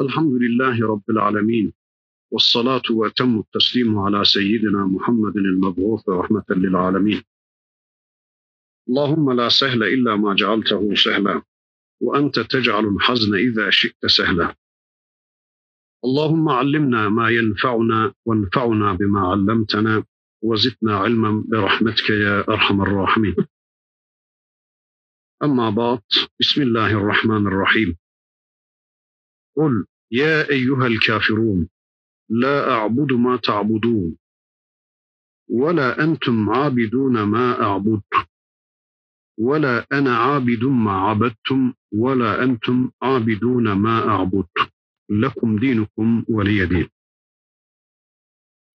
الحمد لله رب العالمين والصلاة وتم التسليم على سيدنا محمد المبعوث رحمة للعالمين. اللهم لا سهل إلا ما جعلته سهلا وأنت تجعل الحزن إذا شئت سهلا. اللهم علمنا ما ينفعنا وانفعنا بما علمتنا وزدنا علما برحمتك يا أرحم الراحمين. أما بعد بسم الله الرحمن الرحيم. قل يا أيها الكافرون لا أعبد ما تعبدون ولا أنتم عابدون ما أعبد ولا أنا عابد ما عبدتم ولا أنتم عابدون ما أعبد لكم دينكم ولي دين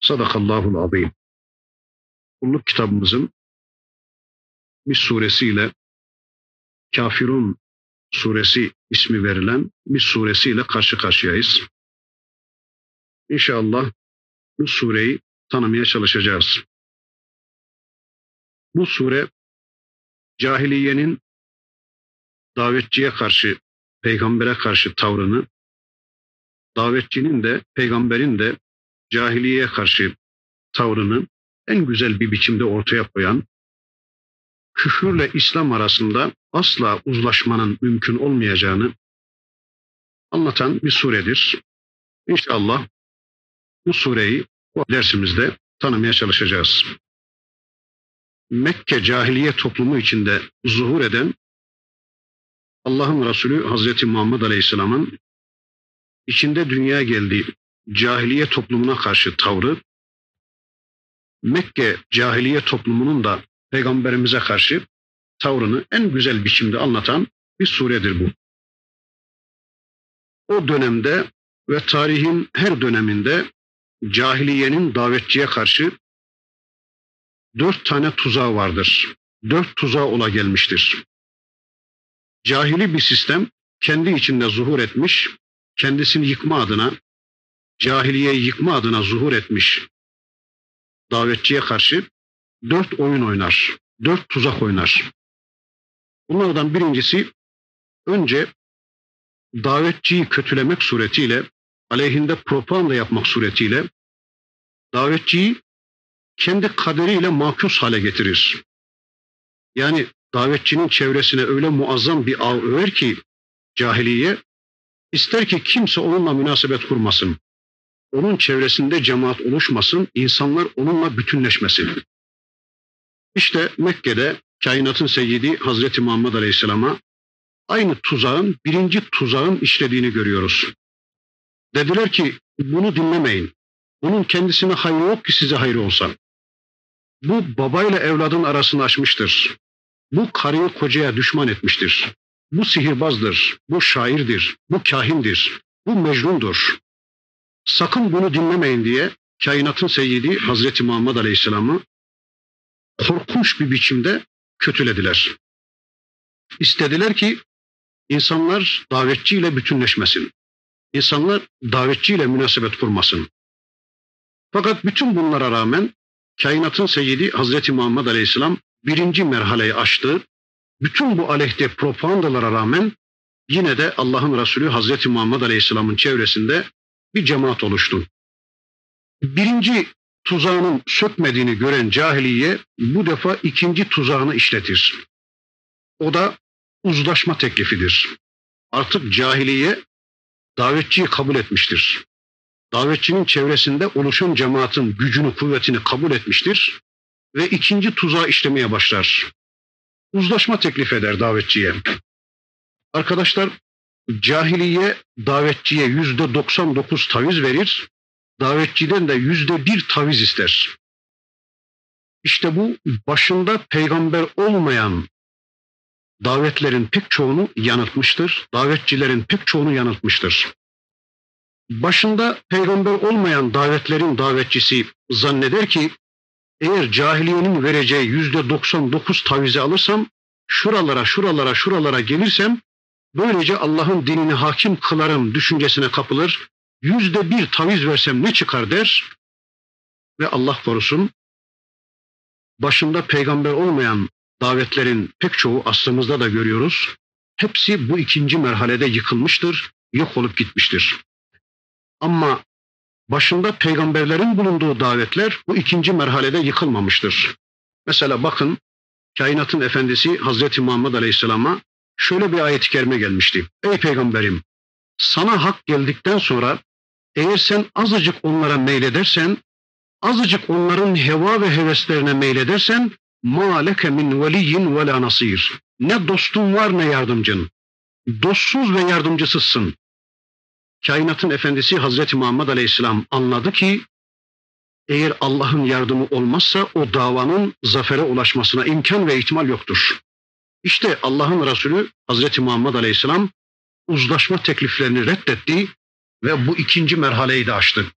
Sadakallahul azim. Kulluk kitabımızın bir suresiyle Kafirun suresi ismi verilen bir suresiyle karşı karşıyayız. İnşallah bu sureyi tanımaya çalışacağız. Bu sure cahiliyenin davetçiye karşı, peygambere karşı tavrını, davetçinin de, peygamberin de cahiliyeye karşı tavrını en güzel bir biçimde ortaya koyan, küfürle İslam arasında asla uzlaşmanın mümkün olmayacağını anlatan bir suredir. İnşallah bu sureyi bu dersimizde tanımaya çalışacağız. Mekke cahiliye toplumu içinde zuhur eden Allah'ın Resulü Hazreti Muhammed Aleyhisselam'ın içinde dünyaya geldiği cahiliye toplumuna karşı tavrı, Mekke cahiliye toplumunun da peygamberimize karşı tavrını en güzel biçimde anlatan bir suredir bu. O dönemde ve tarihin her döneminde cahiliyenin davetçiye karşı dört tane tuzağı vardır. Dört tuzağı ola gelmiştir. Cahili bir sistem kendi içinde zuhur etmiş, kendisini yıkma adına, cahiliyeyi yıkma adına zuhur etmiş davetçiye karşı dört oyun oynar, dört tuzak oynar. Bunlardan birincisi önce davetçiyi kötülemek suretiyle, aleyhinde propaganda yapmak suretiyle davetçiyi kendi kaderiyle makus hale getirir. Yani davetçinin çevresine öyle muazzam bir ağ över ki cahiliye ister ki kimse onunla münasebet kurmasın. Onun çevresinde cemaat oluşmasın, insanlar onunla bütünleşmesin. İşte Mekke'de kainatın seyyidi Hazreti Muhammed Aleyhisselam'a aynı tuzağın, birinci tuzağın işlediğini görüyoruz. Dediler ki bunu dinlemeyin. Bunun kendisine hayrı yok ki size hayrı olsa. Bu babayla evladın arasını açmıştır. Bu karıyı kocaya düşman etmiştir. Bu sihirbazdır, bu şairdir, bu kahindir, bu mecnundur. Sakın bunu dinlemeyin diye kainatın seyyidi Hazreti Muhammed Aleyhisselam'ı korkunç bir biçimde kötülediler. İstediler ki insanlar davetçiyle bütünleşmesin. İnsanlar davetçiyle münasebet kurmasın. Fakat bütün bunlara rağmen kainatın seyyidi Hazreti Muhammed Aleyhisselam birinci merhaleyi aştı. Bütün bu aleyhte propagandalara rağmen yine de Allah'ın Resulü Hazreti Muhammed Aleyhisselam'ın çevresinde bir cemaat oluştu. Birinci tuzağının sökmediğini gören cahiliye bu defa ikinci tuzağını işletir. O da uzlaşma teklifidir. Artık cahiliye davetçiyi kabul etmiştir. Davetçinin çevresinde oluşan cemaatin gücünü, kuvvetini kabul etmiştir ve ikinci tuzağı işlemeye başlar. Uzlaşma teklif eder davetçiye. Arkadaşlar cahiliye davetçiye yüzde 99 taviz verir, davetçiden de yüzde bir taviz ister. İşte bu başında peygamber olmayan davetlerin pek çoğunu yanıltmıştır. Davetçilerin pek çoğunu yanıltmıştır. Başında peygamber olmayan davetlerin davetçisi zanneder ki eğer cahiliyenin vereceği yüzde 99 tavizi alırsam şuralara şuralara şuralara gelirsem böylece Allah'ın dinini hakim kılarım düşüncesine kapılır. Yüzde bir taviz versem ne çıkar der ve Allah korusun başında peygamber olmayan davetlerin pek çoğu aslımızda da görüyoruz. Hepsi bu ikinci merhalede yıkılmıştır, yok olup gitmiştir. Ama başında peygamberlerin bulunduğu davetler bu ikinci merhalede yıkılmamıştır. Mesela bakın kainatın efendisi Hazreti Muhammed Aleyhisselam'a şöyle bir ayet-i kerime gelmişti. Ey peygamberim sana hak geldikten sonra eğer sen azıcık onlara meyledersen, azıcık onların heva ve heveslerine meyledersen leke min veliyyin ve la nasir. Ne dostun var ne yardımcın. Dostsuz ve yardımcısızsın. Kainatın efendisi Hazreti Muhammed Aleyhisselam anladı ki eğer Allah'ın yardımı olmazsa o davanın zafere ulaşmasına imkan ve ihtimal yoktur. İşte Allah'ın Resulü Hazreti Muhammed Aleyhisselam uzlaşma tekliflerini reddetti ve bu ikinci merhaleyi de aştı.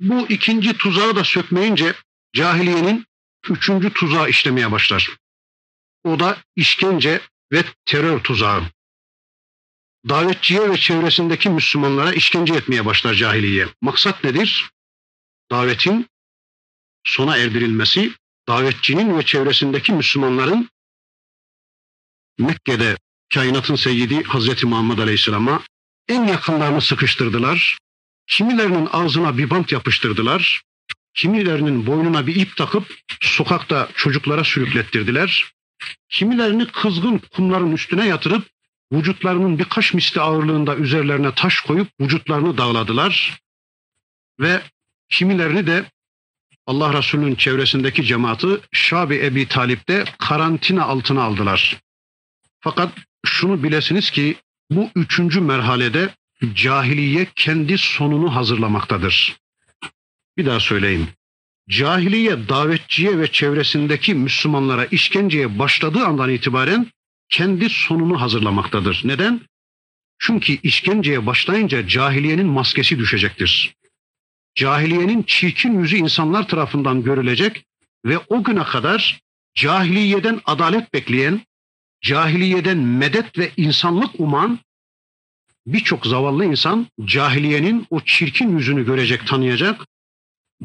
Bu ikinci tuzağı da sökmeyince cahiliyenin üçüncü tuzağı işlemeye başlar. O da işkence ve terör tuzağı. Davetçiye ve çevresindeki Müslümanlara işkence etmeye başlar cahiliye. Maksat nedir? Davetin sona erdirilmesi, davetçinin ve çevresindeki Müslümanların Mekke'de kainatın seyyidi Hazreti Muhammed Aleyhisselam'a en yakınlarını sıkıştırdılar. Kimilerinin ağzına bir bant yapıştırdılar. Kimilerinin boynuna bir ip takıp sokakta çocuklara sürüklettirdiler. Kimilerini kızgın kumların üstüne yatırıp vücutlarının birkaç misli ağırlığında üzerlerine taş koyup vücutlarını dağladılar. Ve kimilerini de Allah Resulü'nün çevresindeki cemaati Şabi Ebi Talip'te karantina altına aldılar. Fakat şunu bilesiniz ki bu üçüncü merhalede cahiliye kendi sonunu hazırlamaktadır. Bir daha söyleyeyim. Cahiliye davetçiye ve çevresindeki Müslümanlara işkenceye başladığı andan itibaren kendi sonunu hazırlamaktadır. Neden? Çünkü işkenceye başlayınca cahiliyenin maskesi düşecektir. Cahiliyenin çirkin yüzü insanlar tarafından görülecek ve o güne kadar cahiliyeden adalet bekleyen, cahiliyeden medet ve insanlık uman birçok zavallı insan cahiliyenin o çirkin yüzünü görecek, tanıyacak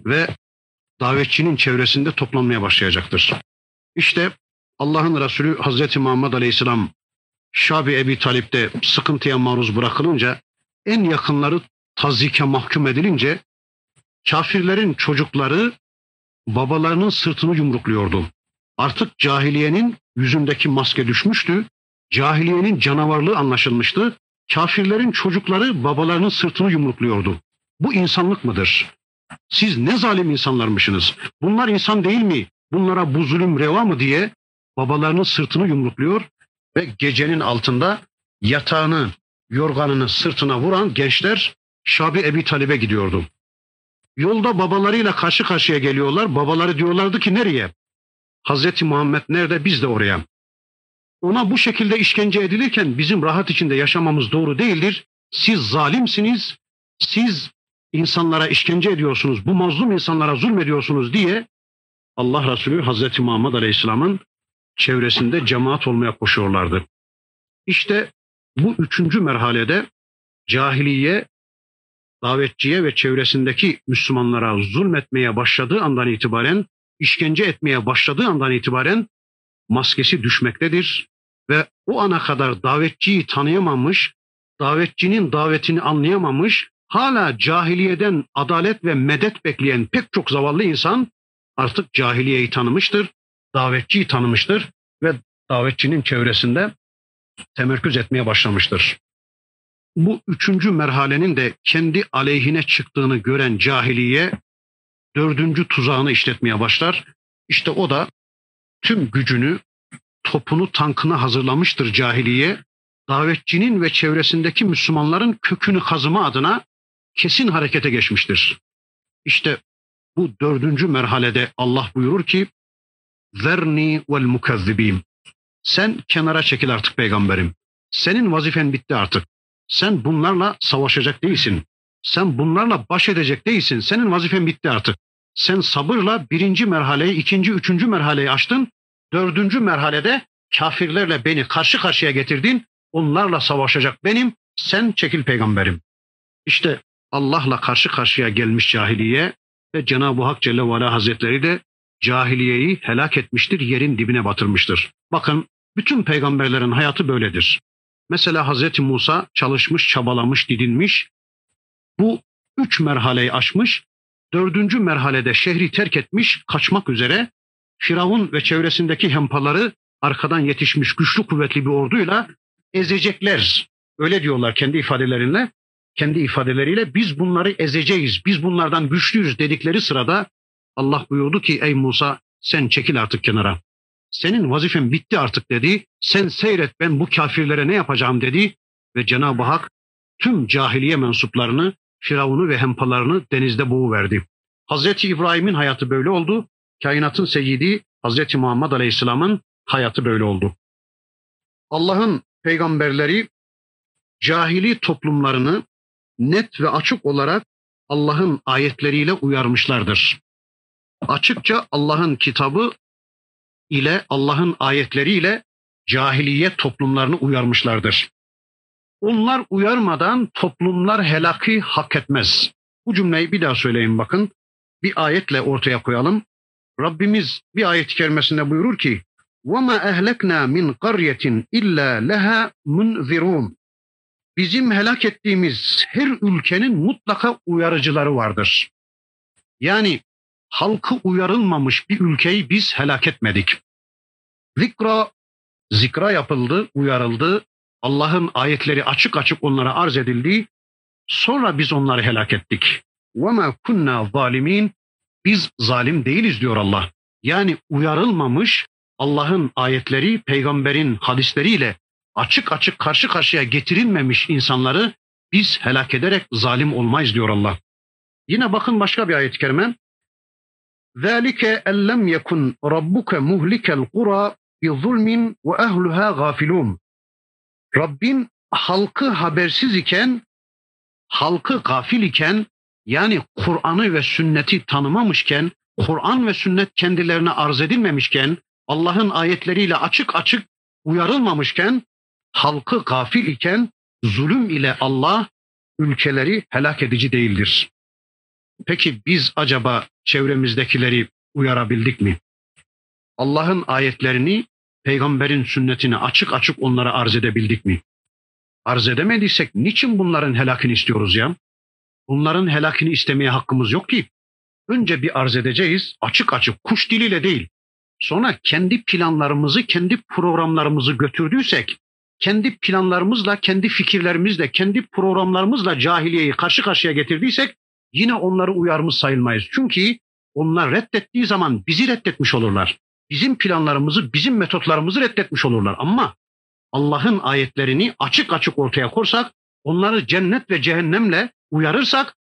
ve davetçinin çevresinde toplanmaya başlayacaktır. İşte Allah'ın Resulü Hazreti Muhammed Aleyhisselam Şabi Ebi Talip'te sıkıntıya maruz bırakılınca en yakınları tazike mahkum edilince kafirlerin çocukları babalarının sırtını yumrukluyordu. Artık cahiliyenin yüzündeki maske düşmüştü. Cahiliyenin canavarlığı anlaşılmıştı. Kafirlerin çocukları babalarının sırtını yumrukluyordu. Bu insanlık mıdır? Siz ne zalim insanlarmışsınız? Bunlar insan değil mi? Bunlara bu zulüm reva mı diye babalarının sırtını yumrukluyor ve gecenin altında yatağını, yorganını sırtına vuran gençler Şabi Ebi Talib'e gidiyordu. Yolda babalarıyla karşı karşıya geliyorlar. Babaları diyorlardı ki nereye? Hazreti Muhammed nerede? Biz de oraya. Ona bu şekilde işkence edilirken bizim rahat içinde yaşamamız doğru değildir. Siz zalimsiniz. Siz insanlara işkence ediyorsunuz. Bu mazlum insanlara zulmediyorsunuz diye Allah Resulü Hazreti Muhammed Aleyhisselam'ın çevresinde cemaat olmaya koşuyorlardı. İşte bu üçüncü merhalede cahiliye davetçiye ve çevresindeki Müslümanlara zulmetmeye başladığı andan itibaren, işkence etmeye başladığı andan itibaren maskesi düşmektedir ve o ana kadar davetçiyi tanıyamamış, davetçinin davetini anlayamamış, hala cahiliyeden adalet ve medet bekleyen pek çok zavallı insan artık cahiliyeyi tanımıştır, davetçiyi tanımıştır ve davetçinin çevresinde temerküz etmeye başlamıştır. Bu üçüncü merhalenin de kendi aleyhine çıktığını gören cahiliye dördüncü tuzağını işletmeye başlar. İşte o da tüm gücünü, topunu, tankını hazırlamıştır cahiliye. Davetçinin ve çevresindeki Müslümanların kökünü kazıma adına kesin harekete geçmiştir. İşte bu dördüncü merhalede Allah buyurur ki Zerni vel mukazzibim. Sen kenara çekil artık peygamberim. Senin vazifen bitti artık. Sen bunlarla savaşacak değilsin. Sen bunlarla baş edecek değilsin. Senin vazifen bitti artık. Sen sabırla birinci merhaleyi, ikinci, üçüncü merhaleyi açtın. Dördüncü merhalede kafirlerle beni karşı karşıya getirdin. Onlarla savaşacak benim. Sen çekil peygamberim. İşte Allah'la karşı karşıya gelmiş cahiliye ve Cenab-ı Hak Celle ve Ala Hazretleri de cahiliyeyi helak etmiştir, yerin dibine batırmıştır. Bakın bütün peygamberlerin hayatı böyledir. Mesela Hazreti Musa çalışmış, çabalamış, didinmiş. Bu üç merhaleyi aşmış, dördüncü merhalede şehri terk etmiş, kaçmak üzere Firavun ve çevresindeki hempaları arkadan yetişmiş güçlü kuvvetli bir orduyla ezecekler. Öyle diyorlar kendi ifadelerinle. Kendi ifadeleriyle biz bunları ezeceğiz, biz bunlardan güçlüyüz dedikleri sırada Allah buyurdu ki ey Musa sen çekil artık kenara. Senin vazifen bitti artık dedi. Sen seyret ben bu kafirlere ne yapacağım dedi. Ve Cenab-ı Hak tüm cahiliye mensuplarını, Firavun'u ve hempalarını denizde boğuverdi. Hazreti İbrahim'in hayatı böyle oldu. Kainatın seyyidi Hazreti Muhammed Aleyhisselam'ın hayatı böyle oldu. Allah'ın peygamberleri cahili toplumlarını net ve açık olarak Allah'ın ayetleriyle uyarmışlardır. Açıkça Allah'ın kitabı ile Allah'ın ayetleriyle cahiliye toplumlarını uyarmışlardır. Onlar uyarmadan toplumlar helaki hak etmez. Bu cümleyi bir daha söyleyin bakın. Bir ayetle ortaya koyalım. Rabbimiz bir ayet-i kerimesinde buyurur ki وَمَا اَهْلَكْنَا مِنْ قَرْيَةٍ اِلَّا لَهَا مُنْذِرُونَ Bizim helak ettiğimiz her ülkenin mutlaka uyarıcıları vardır. Yani halkı uyarılmamış bir ülkeyi biz helak etmedik. Zikra, zikra yapıldı, uyarıldı. Allah'ın ayetleri açık açık onlara arz edildi. Sonra biz onları helak ettik. وَمَا كُنَّا ظَالِمِينَ Biz zalim değiliz diyor Allah. Yani uyarılmamış Allah'ın ayetleri, peygamberin hadisleriyle açık açık karşı karşıya getirilmemiş insanları biz helak ederek zalim olmayız diyor Allah. Yine bakın başka bir ayet-i kerime. ذَٰلِكَ اَلَّمْ يَكُنْ رَبُّكَ مُهْلِكَ الْقُرَى بِظُلْمٍ وَاَهْلُهَا غَافِلُونَ Rabbin halkı habersiz iken, halkı gafil iken, yani Kur'an'ı ve sünneti tanımamışken, Kur'an ve sünnet kendilerine arz edilmemişken, Allah'ın ayetleriyle açık açık uyarılmamışken, halkı gafil iken zulüm ile Allah ülkeleri helak edici değildir. Peki biz acaba çevremizdekileri uyarabildik mi? Allah'ın ayetlerini, peygamberin sünnetini açık açık onlara arz edebildik mi? Arz edemediysek niçin bunların helakini istiyoruz ya? Bunların helakini istemeye hakkımız yok ki. Önce bir arz edeceğiz, açık açık, kuş diliyle değil. Sonra kendi planlarımızı, kendi programlarımızı götürdüysek, kendi planlarımızla, kendi fikirlerimizle, kendi programlarımızla cahiliyeyi karşı karşıya getirdiysek yine onları uyarmış sayılmayız. Çünkü onlar reddettiği zaman bizi reddetmiş olurlar. Bizim planlarımızı, bizim metotlarımızı reddetmiş olurlar. Ama Allah'ın ayetlerini açık açık ortaya korsak, onları cennet ve cehennemle uyarırsak,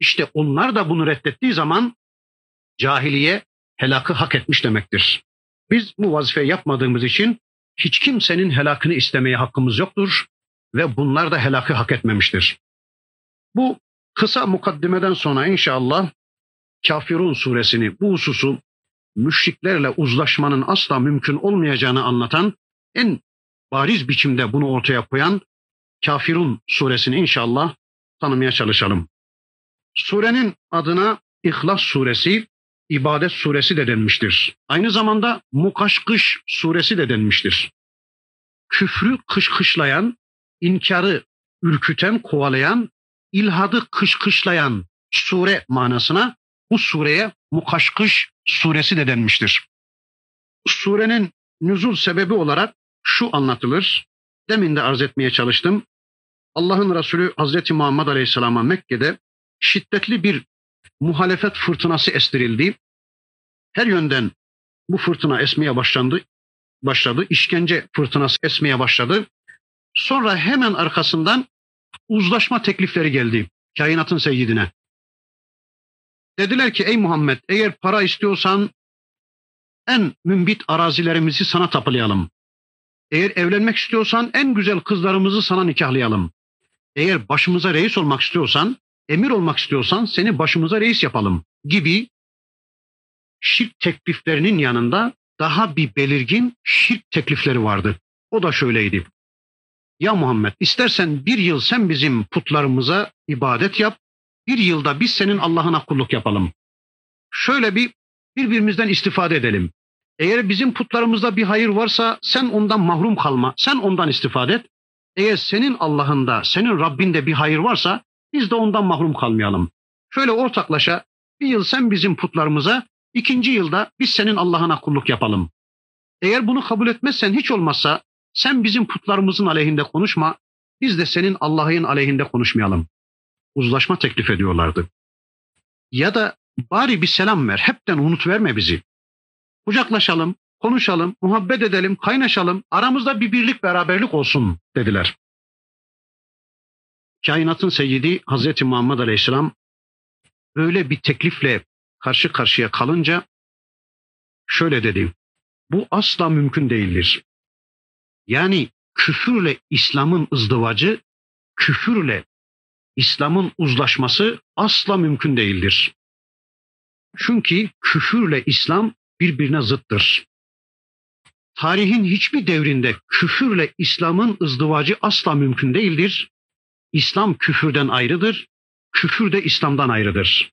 işte onlar da bunu reddettiği zaman cahiliye helakı hak etmiş demektir. Biz bu vazifeyi yapmadığımız için hiç kimsenin helakını istemeye hakkımız yoktur ve bunlar da helakı hak etmemiştir. Bu kısa mukaddimeden sonra inşallah Kafirun suresini bu hususu müşriklerle uzlaşmanın asla mümkün olmayacağını anlatan en bariz biçimde bunu ortaya koyan Kafirun suresini inşallah tanımaya çalışalım. Surenin adına İhlas suresi, ibadet suresi de denmiştir. Aynı zamanda Mukaşkış suresi de denmiştir. Küfrü kışkışlayan, inkarı ürküten, kovalayan, ilhadı kışkışlayan sure manasına bu sureye Mukaşkış suresi de denmiştir. Surenin nüzul sebebi olarak şu anlatılır. Demin de arz etmeye çalıştım. Allah'ın Resulü Hazreti Muhammed Aleyhisselam'a Mekke'de şiddetli bir muhalefet fırtınası estirildi. Her yönden bu fırtına esmeye başlandı, başladı. İşkence fırtınası esmeye başladı. Sonra hemen arkasından uzlaşma teklifleri geldi kainatın seyyidine. Dediler ki ey Muhammed eğer para istiyorsan en mümbit arazilerimizi sana tapulayalım. Eğer evlenmek istiyorsan en güzel kızlarımızı sana nikahlayalım. Eğer başımıza reis olmak istiyorsan, emir olmak istiyorsan seni başımıza reis yapalım gibi şirk tekliflerinin yanında daha bir belirgin şirk teklifleri vardı. O da şöyleydi. Ya Muhammed istersen bir yıl sen bizim putlarımıza ibadet yap, bir yılda biz senin Allah'ına kulluk yapalım. Şöyle bir birbirimizden istifade edelim. Eğer bizim putlarımızda bir hayır varsa sen ondan mahrum kalma, sen ondan istifade et. Eğer senin Allah'ında, senin Rabbinde bir hayır varsa Biz de ondan mahrum kalmayalım. Şöyle ortaklaşa bir yıl sen bizim putlarımıza, ikinci yılda biz senin Allah'ına kulluk yapalım. Eğer bunu kabul etmezsen hiç olmazsa sen bizim putlarımızın aleyhinde konuşma, biz de senin Allah'ın aleyhinde konuşmayalım. Uzlaşma teklif ediyorlardı. Ya da bari bir selam ver, hepten unut verme bizi. Kucaklaşalım, konuşalım, muhabbet edelim, kaynaşalım, aramızda bir birlik beraberlik olsun dediler. Kainatın seyyidi Hazreti Muhammed Aleyhisselam böyle bir teklifle karşı karşıya kalınca şöyle dedi. Bu asla mümkün değildir. Yani küfürle İslam'ın ızdivacı, küfürle İslam'ın uzlaşması asla mümkün değildir. Çünkü küfürle İslam birbirine zıttır. Tarihin hiçbir devrinde küfürle İslam'ın ızdivacı asla mümkün değildir. İslam küfürden ayrıdır, küfür de İslam'dan ayrıdır.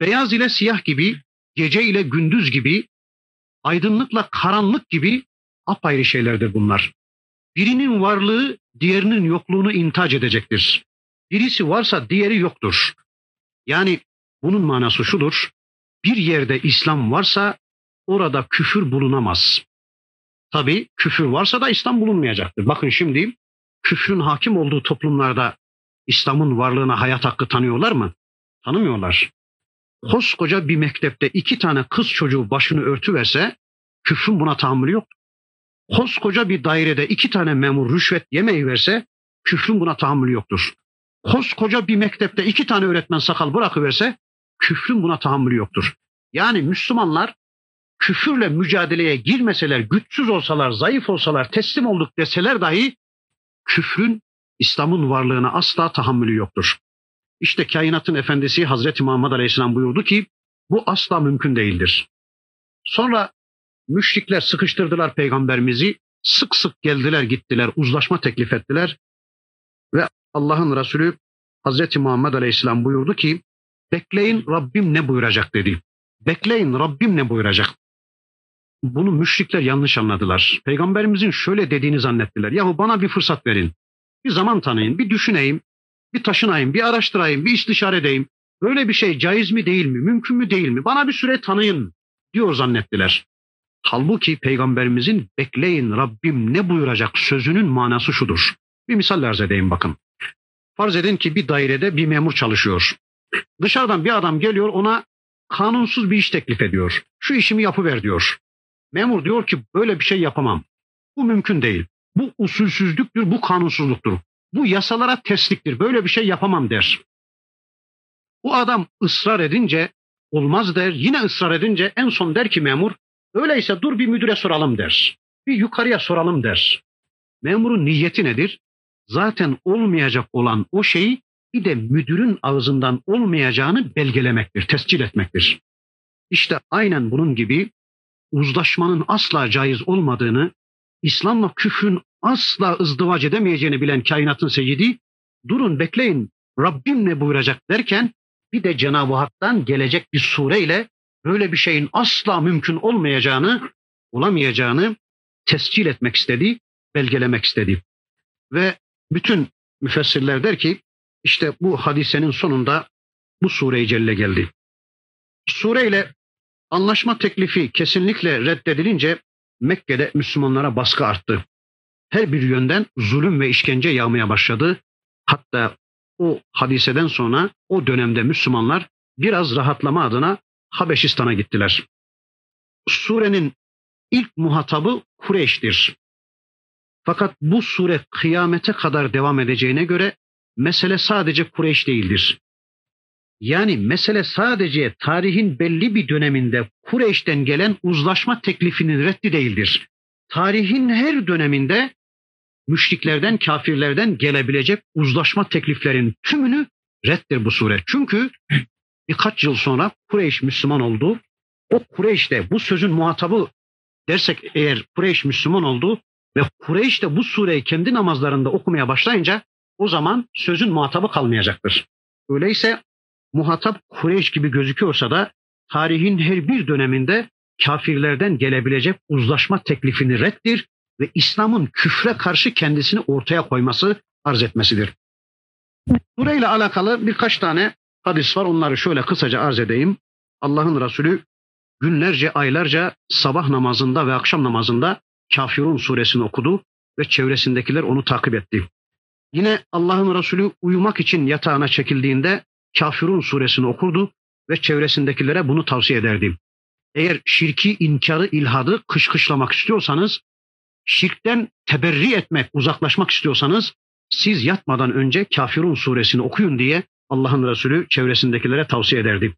Beyaz ile siyah gibi, gece ile gündüz gibi, aydınlıkla karanlık gibi apayrı şeylerdir bunlar. Birinin varlığı diğerinin yokluğunu intac edecektir. Birisi varsa diğeri yoktur. Yani bunun manası şudur. Bir yerde İslam varsa orada küfür bulunamaz. Tabi küfür varsa da İslam bulunmayacaktır. Bakın şimdi küfrün hakim olduğu toplumlarda İslam'ın varlığına hayat hakkı tanıyorlar mı? Tanımıyorlar. Koskoca bir mektepte iki tane kız çocuğu başını örtüverse küfrün buna tahammülü yok. Koskoca bir dairede iki tane memur rüşvet yemeyi verse küfrün buna tahammülü yoktur. Koskoca bir mektepte iki tane öğretmen sakal bırakıverse küfrün buna tahammülü yoktur. Yani Müslümanlar küfürle mücadeleye girmeseler, güçsüz olsalar, zayıf olsalar, teslim olduk deseler dahi küfrün İslam'ın varlığına asla tahammülü yoktur. İşte kainatın efendisi Hazreti Muhammed Aleyhisselam buyurdu ki bu asla mümkün değildir. Sonra müşrikler sıkıştırdılar peygamberimizi, sık sık geldiler gittiler, uzlaşma teklif ettiler ve Allah'ın Resulü Hazreti Muhammed Aleyhisselam buyurdu ki bekleyin Rabbim ne buyuracak dedi. Bekleyin Rabbim ne buyuracak. Bunu müşrikler yanlış anladılar. Peygamberimizin şöyle dediğini zannettiler. Yahu bana bir fırsat verin. Bir zaman tanıyın, bir düşüneyim, bir taşınayım, bir araştırayım, bir istişare edeyim. Böyle bir şey caiz mi değil mi, mümkün mü değil mi? Bana bir süre tanıyın diyor zannettiler. Halbuki peygamberimizin bekleyin Rabbim ne buyuracak sözünün manası şudur. Bir misal arz edeyim bakın. Farz edin ki bir dairede bir memur çalışıyor. Dışarıdan bir adam geliyor ona kanunsuz bir iş teklif ediyor. Şu işimi yapıver diyor. Memur diyor ki böyle bir şey yapamam. Bu mümkün değil. Bu usulsüzlüktür, bu kanunsuzluktur. Bu yasalara tesliktir. Böyle bir şey yapamam der. Bu adam ısrar edince olmaz der. Yine ısrar edince en son der ki memur öyleyse dur bir müdüre soralım der. Bir yukarıya soralım der. Memurun niyeti nedir? Zaten olmayacak olan o şeyi bir de müdürün ağzından olmayacağını belgelemektir, tescil etmektir. İşte aynen bunun gibi uzlaşmanın asla caiz olmadığını, İslam'la küfrün asla ızdıvac edemeyeceğini bilen kainatın seyyidi, durun bekleyin Rabbim ne buyuracak derken bir de Cenab-ı Hak'tan gelecek bir sureyle böyle bir şeyin asla mümkün olmayacağını, olamayacağını tescil etmek istedi, belgelemek istedi. Ve bütün müfessirler der ki işte bu hadisenin sonunda bu sure-i celle geldi. Sureyle anlaşma teklifi kesinlikle reddedilince Mekke'de Müslümanlara baskı arttı. Her bir yönden zulüm ve işkence yağmaya başladı. Hatta o hadiseden sonra o dönemde Müslümanlar biraz rahatlama adına Habeşistan'a gittiler. Surenin ilk muhatabı Kureyş'tir. Fakat bu sure kıyamete kadar devam edeceğine göre mesele sadece Kureyş değildir. Yani mesele sadece tarihin belli bir döneminde Kureyş'ten gelen uzlaşma teklifinin reddi değildir. Tarihin her döneminde müşriklerden, kafirlerden gelebilecek uzlaşma tekliflerin tümünü reddir bu sure. Çünkü birkaç yıl sonra Kureyş Müslüman oldu. O Kureyş de bu sözün muhatabı dersek eğer Kureyş Müslüman oldu ve Kureyş de bu sureyi kendi namazlarında okumaya başlayınca o zaman sözün muhatabı kalmayacaktır. Öyleyse muhatap Kureyş gibi gözüküyorsa da tarihin her bir döneminde kafirlerden gelebilecek uzlaşma teklifini reddir ve İslam'ın küfre karşı kendisini ortaya koyması arz etmesidir. Sureyle alakalı birkaç tane hadis var. Onları şöyle kısaca arz edeyim. Allah'ın Resulü günlerce, aylarca sabah namazında ve akşam namazında Kafirun suresini okudu ve çevresindekiler onu takip etti. Yine Allah'ın Resulü uyumak için yatağına çekildiğinde Kafirun suresini okurdu ve çevresindekilere bunu tavsiye ederdi. Eğer şirki, inkarı, ilhadı kışkışlamak istiyorsanız, şirkten teberri etmek, uzaklaşmak istiyorsanız siz yatmadan önce Kafirun suresini okuyun diye Allah'ın Resulü çevresindekilere tavsiye ederdi.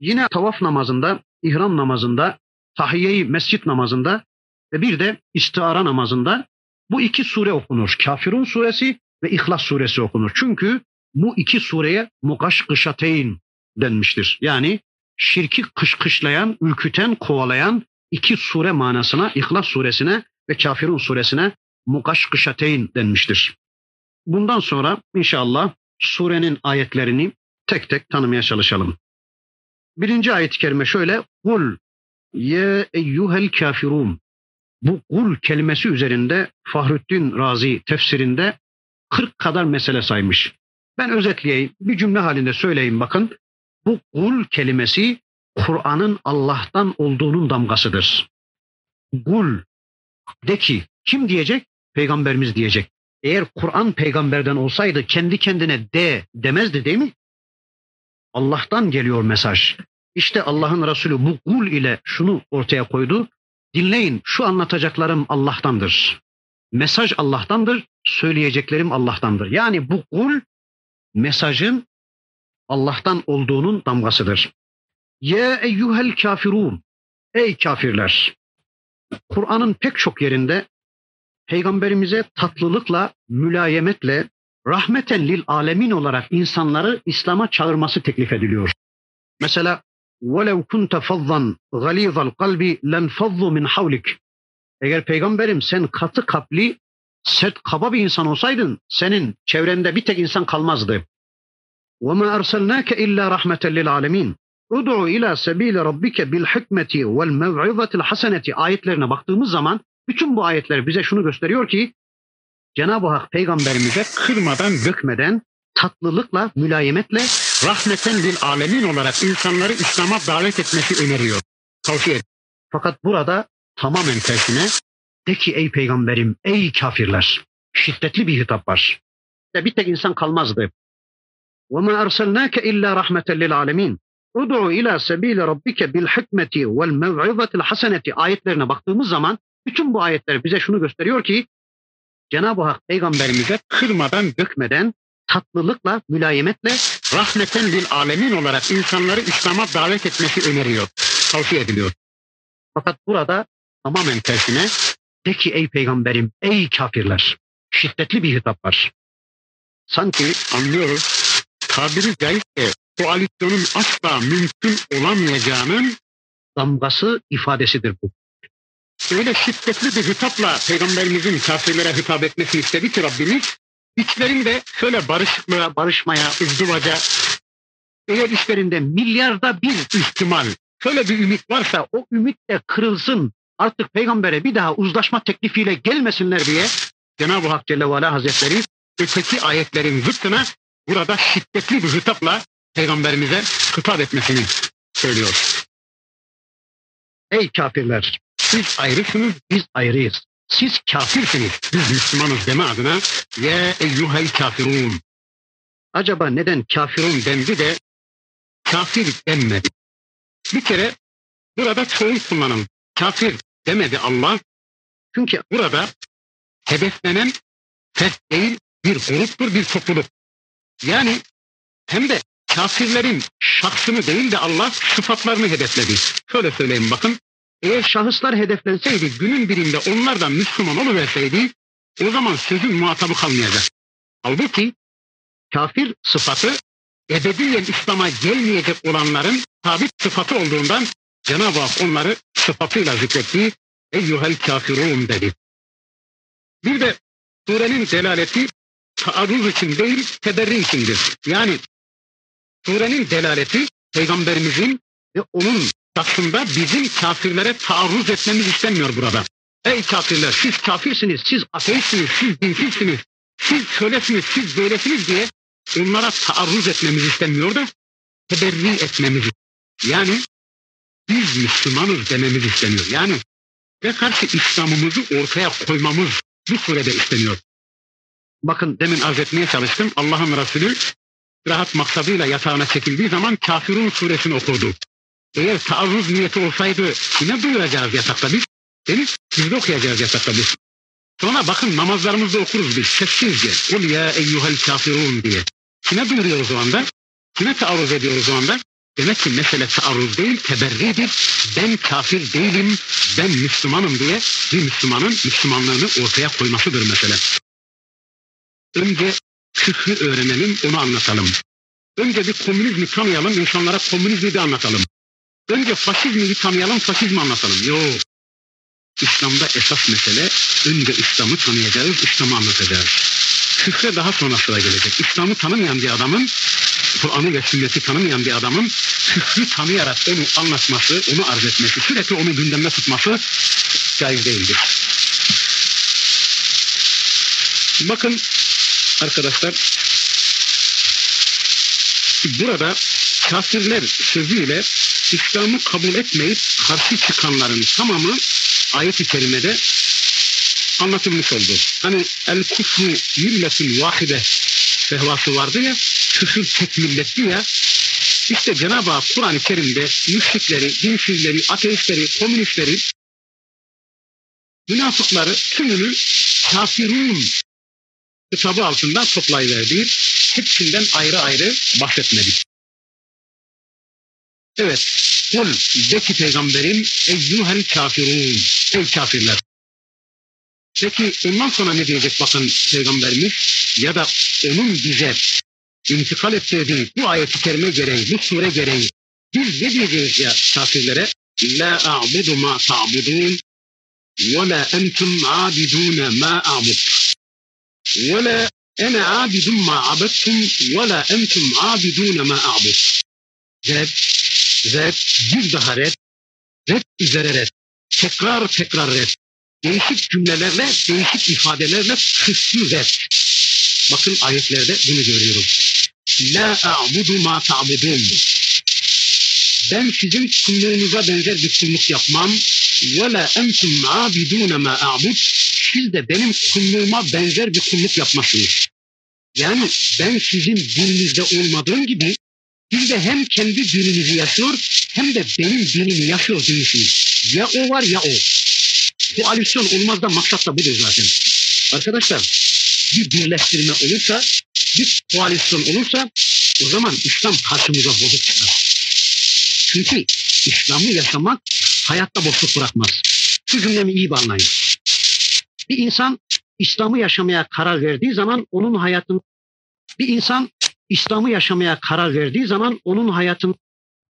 Yine tavaf namazında, ihram namazında, tahiyyeyi mescit namazında ve bir de istihara namazında bu iki sure okunur. Kafirun suresi ve İhlas suresi okunur. Çünkü bu iki sureye mukaşkışateyn denmiştir. Yani şirki kışkışlayan, ürküten, kovalayan iki sure manasına İhlas suresine ve Kafirun suresine mukaşkışateyn denmiştir. Bundan sonra inşallah surenin ayetlerini tek tek tanımaya çalışalım. Birinci ayet-i kerime şöyle. Kul ye eyyuhel kafirun. Bu kul kelimesi üzerinde Fahrettin Razi tefsirinde 40 kadar mesele saymış. Ben özetleyeyim, bir cümle halinde söyleyeyim bakın. Bu kul kelimesi Kur'an'ın Allah'tan olduğunun damgasıdır. Kul de ki kim diyecek? Peygamberimiz diyecek. Eğer Kur'an peygamberden olsaydı kendi kendine de demezdi değil mi? Allah'tan geliyor mesaj. İşte Allah'ın Resulü bu kul ile şunu ortaya koydu. Dinleyin şu anlatacaklarım Allah'tandır. Mesaj Allah'tandır, söyleyeceklerim Allah'tandır. Yani bu kul mesajın Allah'tan olduğunun damgasıdır. Ye eyyuhel kafirun. Ey kafirler. Kur'an'ın pek çok yerinde peygamberimize tatlılıkla, mülayemetle, rahmeten lil alemin olarak insanları İslam'a çağırması teklif ediliyor. Mesela وَلَوْ كُنْتَ فَضًّا غَلِيظَ الْقَلْبِ لَنْفَضُّ مِنْ حَوْلِكَ Eğer peygamberim sen katı kapli, sert kaba bir insan olsaydın senin çevrende bir tek insan kalmazdı. وَمَا أَرْسَلْنَاكَ إِلَّا رَحْمَةً لِلْعَالَمِينَ Udu'u ila sebile rabbike bil hikmeti vel mev'izatil haseneti ayetlerine baktığımız zaman bütün bu ayetler bize şunu gösteriyor ki Cenab-ı Hak peygamberimize kırmadan, dökmeden, tatlılıkla, mülayemetle, rahmeten lil alemin olarak insanları İslam'a davet etmesi öneriyor. Tavsiye et. Fakat burada tamamen tersine de ki ey peygamberim, ey kafirler. Şiddetli bir hitap var. De bir tek insan kalmazdı. وَمَا أَرْسَلْنَاكَ إِلَّا رَحْمَةً لِلْعَالَمِينَ Udu'u ila sebile rabbike bil hikmeti vel mev'izatil haseneti ayetlerine baktığımız zaman bütün bu ayetler bize şunu gösteriyor ki Cenab-ı Hak peygamberimize kırmadan, dökmeden, tatlılıkla, mülayemetle, rahmeten lil alemin olarak insanları İslam'a davet etmesi öneriyor, tavsiye ediliyor. Fakat burada tamamen tersine de ey peygamberim, ey kafirler, şiddetli bir hitap var. Sanki anlıyoruz, tabiri caizse koalisyonun asla mümkün olamayacağının damgası ifadesidir bu öyle şiddetli bir hitapla peygamberimizin kafirlere hitap etmesini istedi ki Rabbimiz içlerinde şöyle barışmaya, barışmaya, ızdıvaca eğer işlerinde milyarda bir ihtimal şöyle bir ümit varsa o ümit de kırılsın artık peygambere bir daha uzlaşma teklifiyle gelmesinler diye Cenab-ı Hak Celle ve Ala Hazretleri öteki ayetlerin zıttına burada şiddetli bir hitapla peygamberimize hitap etmesini söylüyor. Ey kafirler! Siz ayrısınız, biz ayrıyız. Siz kafirsiniz, biz Müslümanız deme adına ye eyyuhel kafirun. Acaba neden kafirun dendi de kafir denmedi? Bir kere burada çoğul kullanım. Kafir demedi Allah. Çünkü burada hedeflenen fes değil bir gruptur, bir topluluk. Yani hem de kafirlerin şahsını değil de Allah sıfatlarını hedefledi. Şöyle söyleyeyim bakın. Eğer şahıslar hedeflenseydi, günün birinde onlardan Müslüman oluverseydi, o zaman sözün muhatabı kalmayacak. Halbuki kafir sıfatı ebediyen İslam'a gelmeyecek olanların sabit sıfatı olduğundan Cenab-ı Hak onları sıfatıyla zikretti. Eyyuhel kafirun dedi. Bir de surenin delaleti taarruz için değil, teberri içindir. Yani surenin delaleti peygamberimizin ve onun aslında bizim kafirlere taarruz etmemiz istenmiyor burada. Ey kafirler siz kafirsiniz, siz ateistsiniz, siz dinsizsiniz, siz şöylesiniz, siz böylesiniz diye onlara taarruz etmemizi istemiyor da teberri etmemizi. Yani biz Müslümanız dememiz isteniyor. Yani ve karşı İslam'ımızı ortaya koymamız bu surede isteniyor. Bakın demin arz etmeye çalıştım. Allah'ın Resulü rahat maksadıyla yatağına çekildiği zaman Kafirun suresini okurdu. Eğer taarruz niyeti olsaydı yine duyuracağız yatakta biz. Mi? Biz de okuyacağız yatakta biz. Sonra bakın namazlarımızda okuruz biz sessizce. Kul ya eyyuhel kafirun diye. Kime duyuruyoruz o anda? Kime taarruz ediyoruz o anda? Demek ki mesele taarruz değil, teberridir. Ben kafir değilim, ben Müslümanım diye bir Müslümanın Müslümanlığını ortaya koymasıdır mesele. Önce küfrü öğrenelim, onu anlatalım. Önce bir komünizmi tanıyalım, insanlara komünizmi de anlatalım. Önce faşizmi tanıyalım, faşizmi anlatalım. Yok. İslam'da esas mesele önce İslam'ı tanıyacağız, İslam'ı anlatacağız. Küfre daha sonra sıra gelecek. İslam'ı tanımayan bir adamın, Kur'an'ı ve sünneti tanımayan bir adamın küfrü tanıyarak onu anlatması, onu arz etmesi, sürekli onu gündemde tutması caiz değildir. Bakın arkadaşlar, burada kafirler sözüyle İslam'ı kabul etmeyip karşı çıkanların tamamı ayet-i kerimede anlatılmış oldu. Hani el kufru milletin vahide fehvası vardı ya, küfür tek milletli ya. İşte Cenab-ı Hak Kur'an-ı Kerim'de müşrikleri, dinsizleri, ateistleri, komünistleri, münafıkları tümünü kafirun kitabı altından toplayıverdi. Hepsinden ayrı ayrı bahsetmedik. Evet, kul de ki peygamberim eyyuhel kafirun, ey kafirler. Peki ondan sonra ne diyecek bakın peygamberimiz ya da onun bize intikal ettirdiği bu ayet-i kerime gereği, bu sure gereği biz ne diyeceğiz ya kafirlere? La a'budu ma ta'budun ve la entum abidun ma a'bud. Ve la ene abidun ma abettum ve la entum abidun ma a'bud. Red, red, bir daha red, red üzere red. Tekrar tekrar red değişik cümlelerle, değişik ifadelerle süslü red. Bakın ayetlerde bunu görüyoruz. La a'budu ma ta'budun. Ben sizin kulluğunuza benzer bir kulluk yapmam. Ve la entum abidune ma a'bud. Siz de benim kulluğuma benzer bir kulluk yapmazsınız. Yani ben sizin dininizde olmadığım gibi siz de hem kendi dininizi yaşıyor hem de benim dinimi yaşıyor değilsiniz. Ya o var ya o. Koalisyon olmaz da maksat da budur zaten. Arkadaşlar bir birleştirme olursa, bir koalisyon olursa o zaman İslam karşımıza bozuk çıkar. Çünkü İslam'ı yaşamak hayatta boşluk bırakmaz. Şu cümlemi iyi anlayın. Bir insan İslam'ı yaşamaya karar verdiği zaman onun hayatın bir insan İslam'ı yaşamaya karar verdiği zaman onun hayatın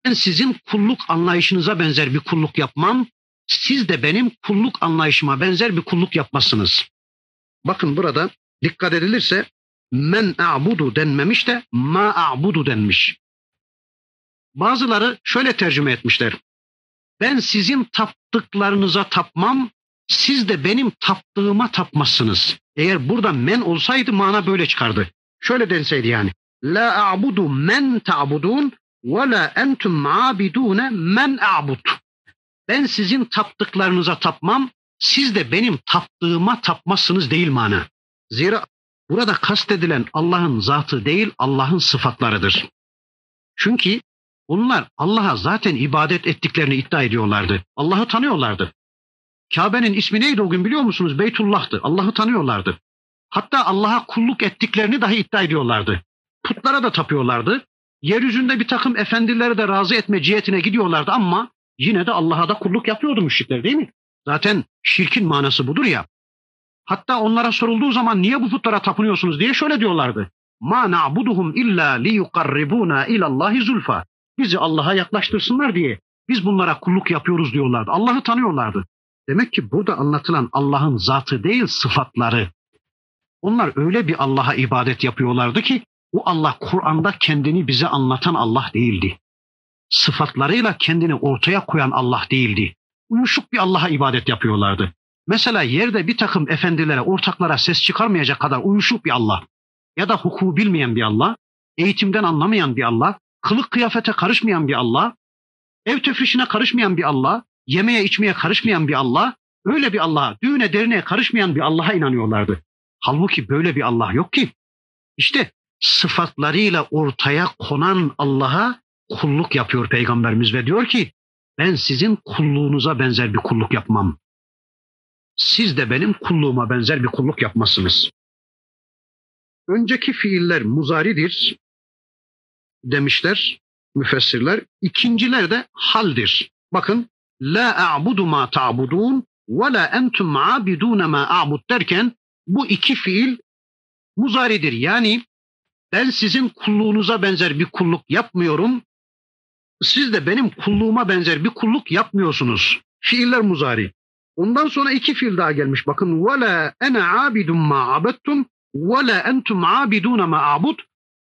ben sizin kulluk anlayışınıza benzer bir kulluk yapmam, siz de benim kulluk anlayışıma benzer bir kulluk yapmazsınız. Bakın burada dikkat edilirse men a'budu denmemiş de ma a'budu denmiş. Bazıları şöyle tercüme etmişler. Ben sizin taptıklarınıza tapmam, siz de benim taptığıma tapmazsınız. Eğer burada men olsaydı mana böyle çıkardı. Şöyle denseydi yani. La a'budu men ta'budun ve la entum abidune men a'bud. Ben sizin taptıklarınıza tapmam, siz de benim taptığıma tapmazsınız değil mana. Zira burada kastedilen Allah'ın zatı değil, Allah'ın sıfatlarıdır. Çünkü onlar Allah'a zaten ibadet ettiklerini iddia ediyorlardı. Allah'ı tanıyorlardı. Kabe'nin ismi neydi o gün biliyor musunuz? Beytullah'tı. Allah'ı tanıyorlardı. Hatta Allah'a kulluk ettiklerini dahi iddia ediyorlardı. Putlara da tapıyorlardı. Yeryüzünde bir takım efendileri de razı etme cihetine gidiyorlardı ama yine de Allah'a da kulluk yapıyordu müşrikler değil mi? Zaten şirkin manası budur ya. Hatta onlara sorulduğu zaman niye bu putlara tapınıyorsunuz diye şöyle diyorlardı. Ma na'buduhum illa li yuqarribuna ilallahi zulfa. Bizi Allah'a yaklaştırsınlar diye biz bunlara kulluk yapıyoruz diyorlardı. Allah'ı tanıyorlardı. Demek ki burada anlatılan Allah'ın zatı değil sıfatları. Onlar öyle bir Allah'a ibadet yapıyorlardı ki o Allah Kur'an'da kendini bize anlatan Allah değildi. Sıfatlarıyla kendini ortaya koyan Allah değildi. Uyuşuk bir Allah'a ibadet yapıyorlardı. Mesela yerde bir takım efendilere, ortaklara ses çıkarmayacak kadar uyuşuk bir Allah ya da hukuku bilmeyen bir Allah eğitimden anlamayan bir Allah, kılık kıyafete karışmayan bir Allah, ev tefrişine karışmayan bir Allah, yemeğe içmeye karışmayan bir Allah, öyle bir Allah'a, düğüne derneğe karışmayan bir Allah'a inanıyorlardı. Halbuki böyle bir Allah yok ki. İşte sıfatlarıyla ortaya konan Allah'a kulluk yapıyor Peygamberimiz ve diyor ki ben sizin kulluğunuza benzer bir kulluk yapmam. Siz de benim kulluğuma benzer bir kulluk yapmazsınız. Önceki fiiller muzaridir demişler müfessirler. İkinciler de haldir. Bakın la a'budu ma ta'budun ve la entum abidun ma a'bud derken bu iki fiil muzaridir. Yani ben sizin kulluğunuza benzer bir kulluk yapmıyorum. Siz de benim kulluğuma benzer bir kulluk yapmıyorsunuz. Fiiller muzari. Ondan sonra iki fiil daha gelmiş. Bakın ve la ana abidun ma abettum ve la entum abidun ma abud.